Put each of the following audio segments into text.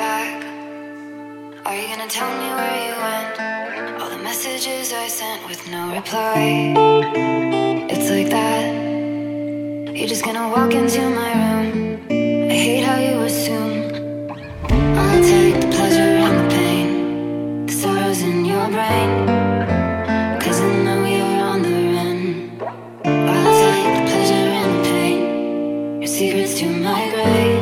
back? Are you gonna tell me where you went? All the messages I sent with no reply. It's like that. You're just gonna walk into my room. I hate how you assume I'll take the pleasure and the pain, the sorrows in your brain. Cause I know you're on the run. I'll take the pleasure and the pain, your secrets to my grave.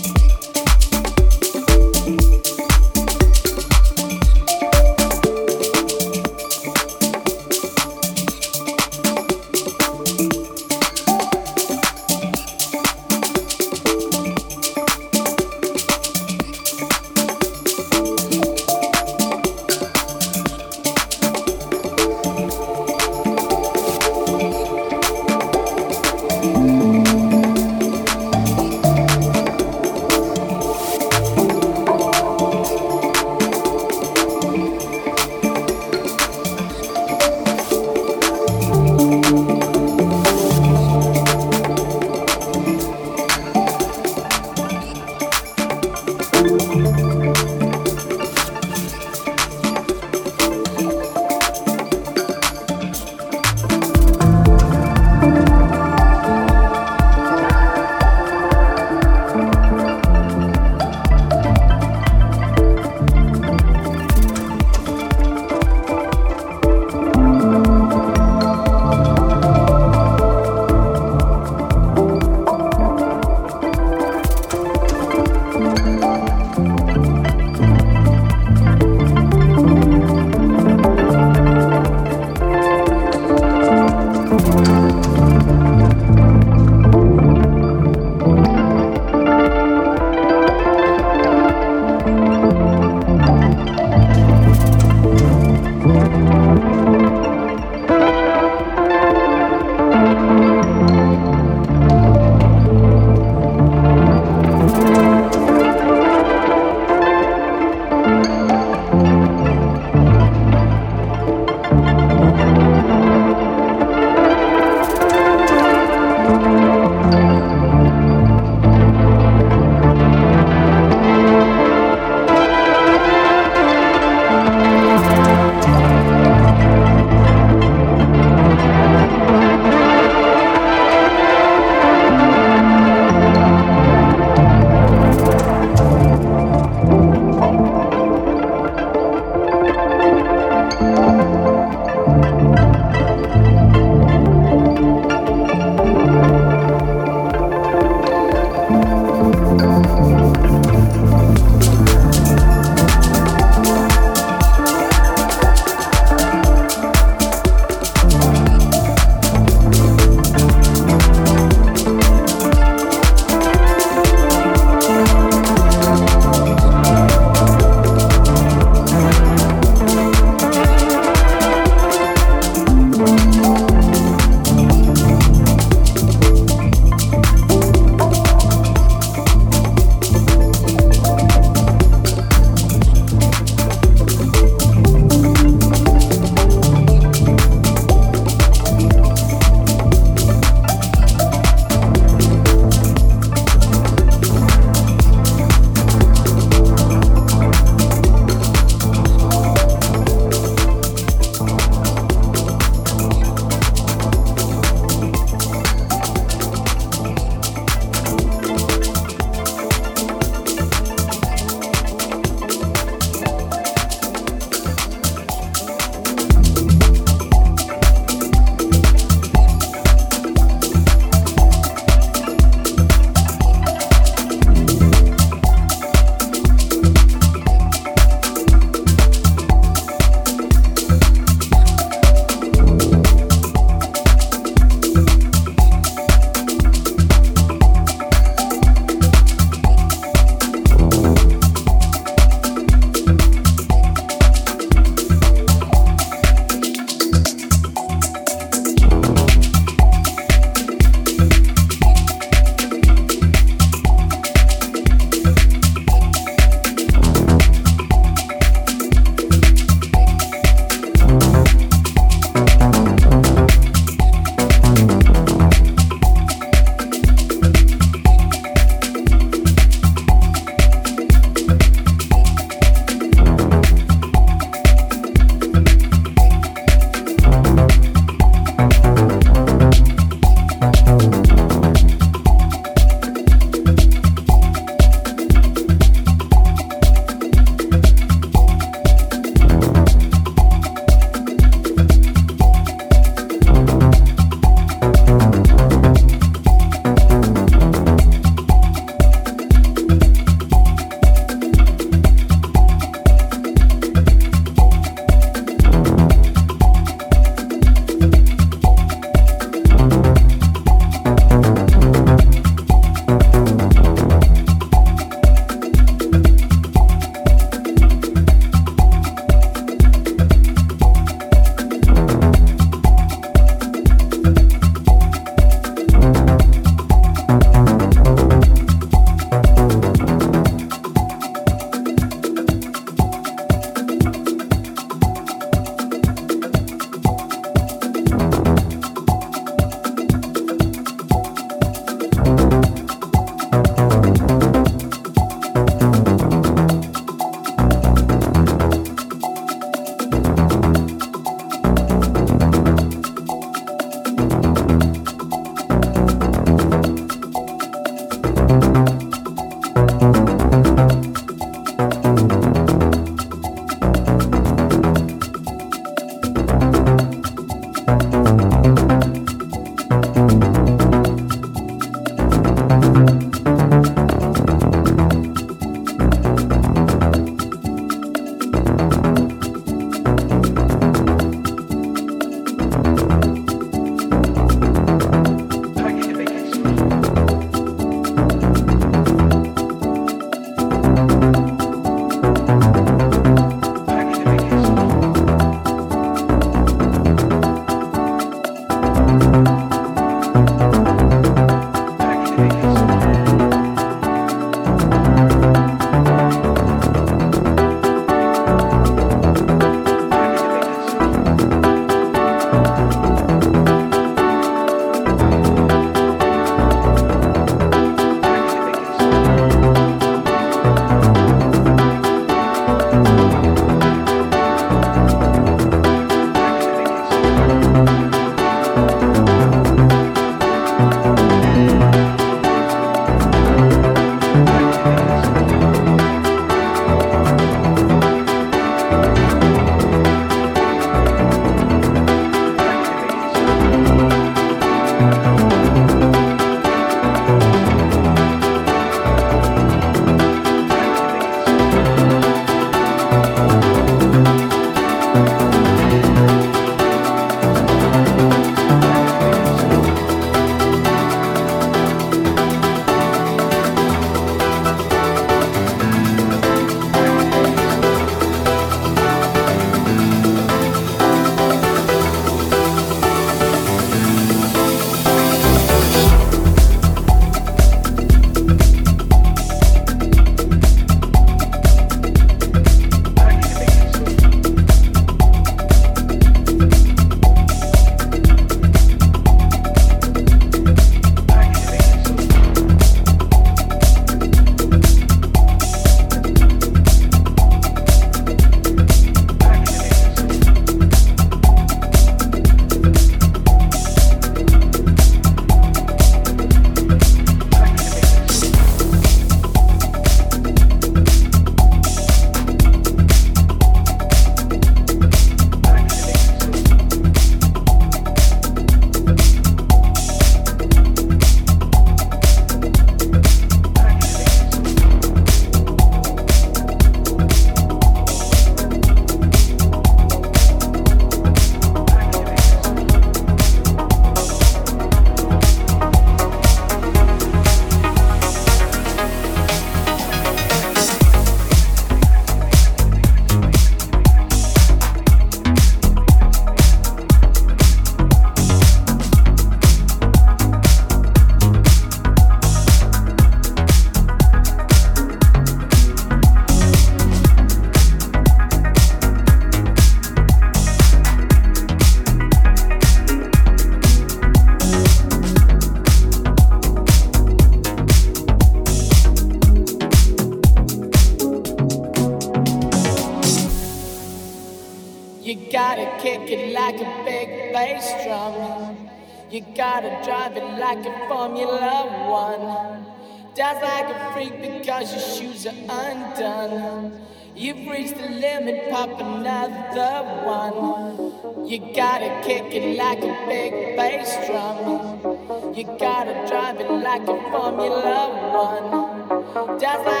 just like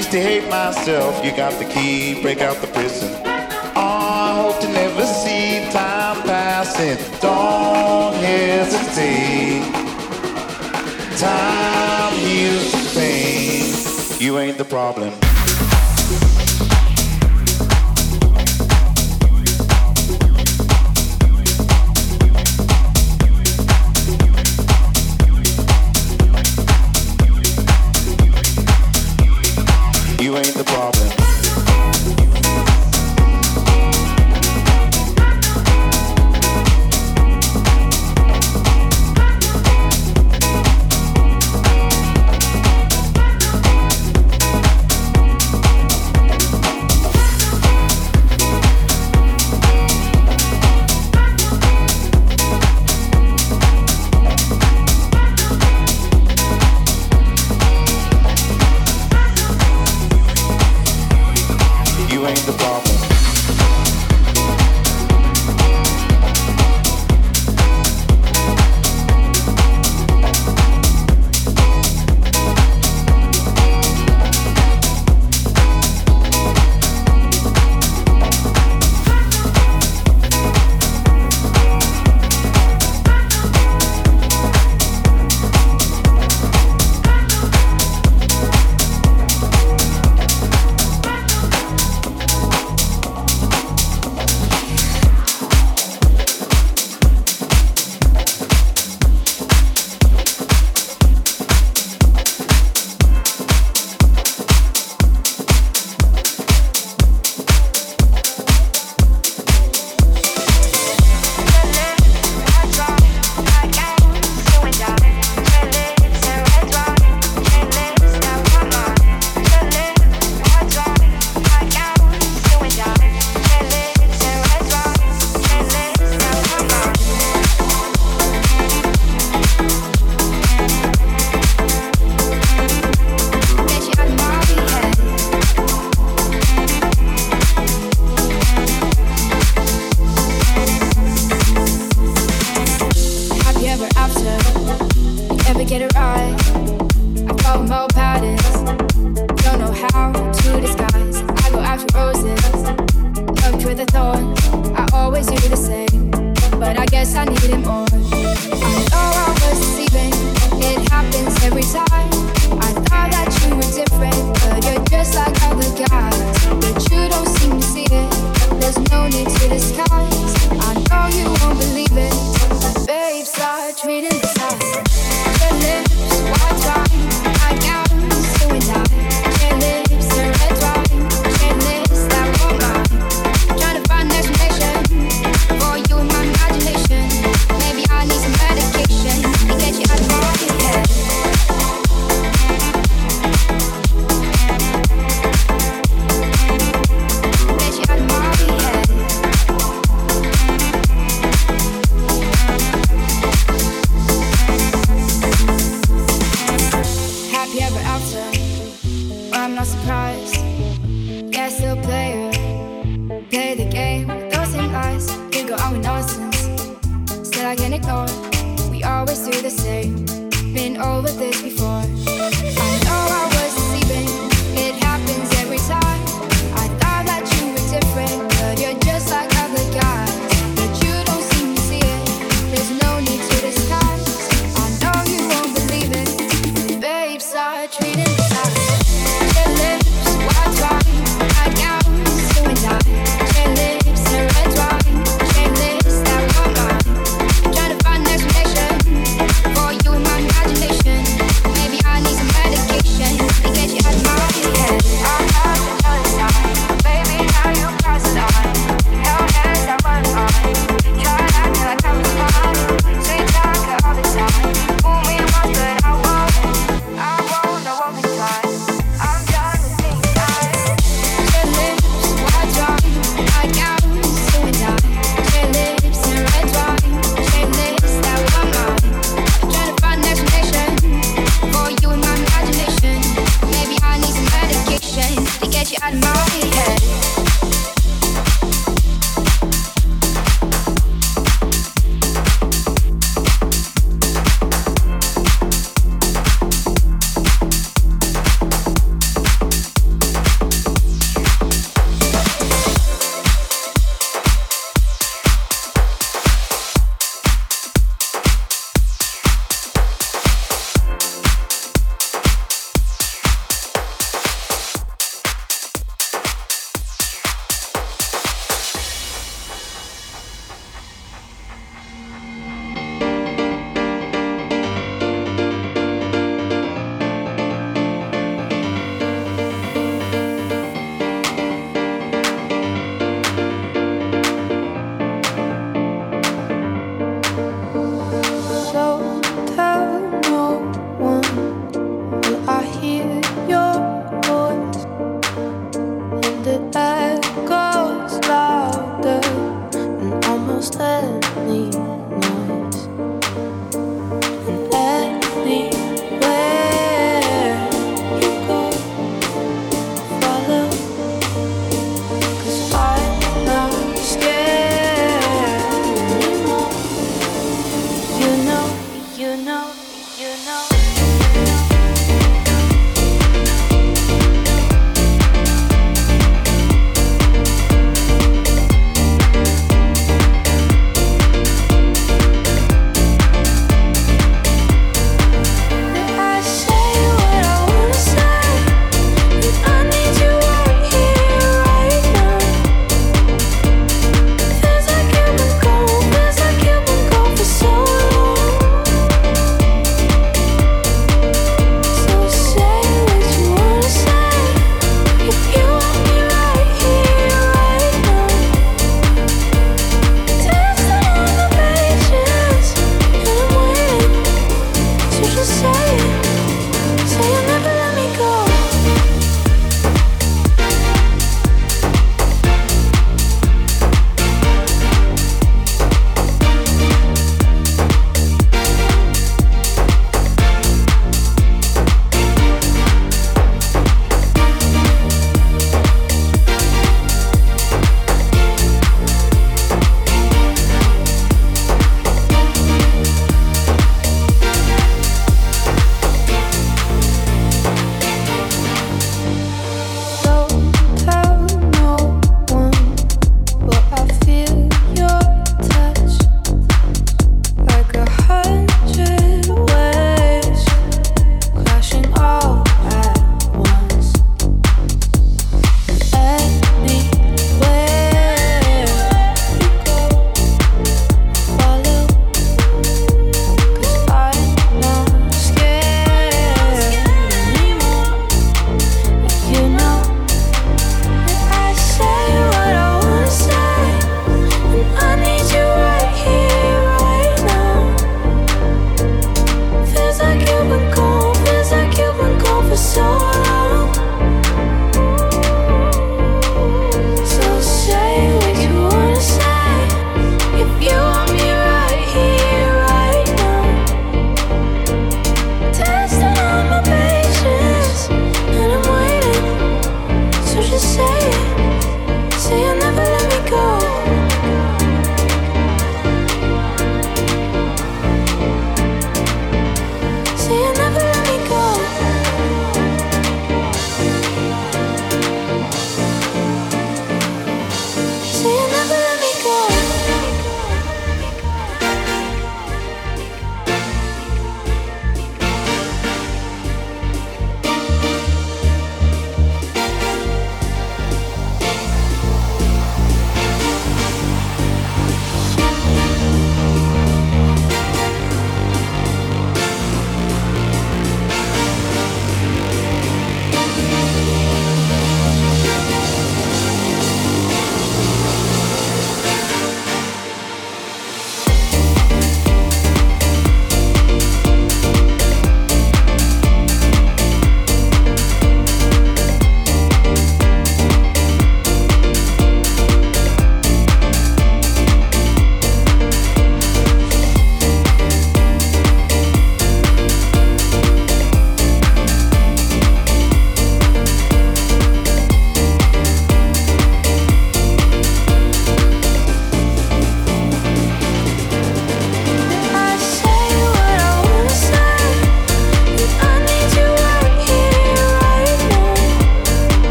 used to hate myself. You got the key, break out the prison. Oh, I hope to never see time passing. Don't hesitate. Time heals the pain. You ain't the problem. you know.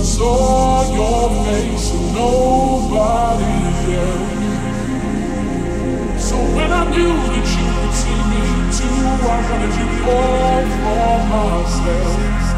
I saw your face and nobody else. So when I knew that you could see me too, I wanted you all for myself.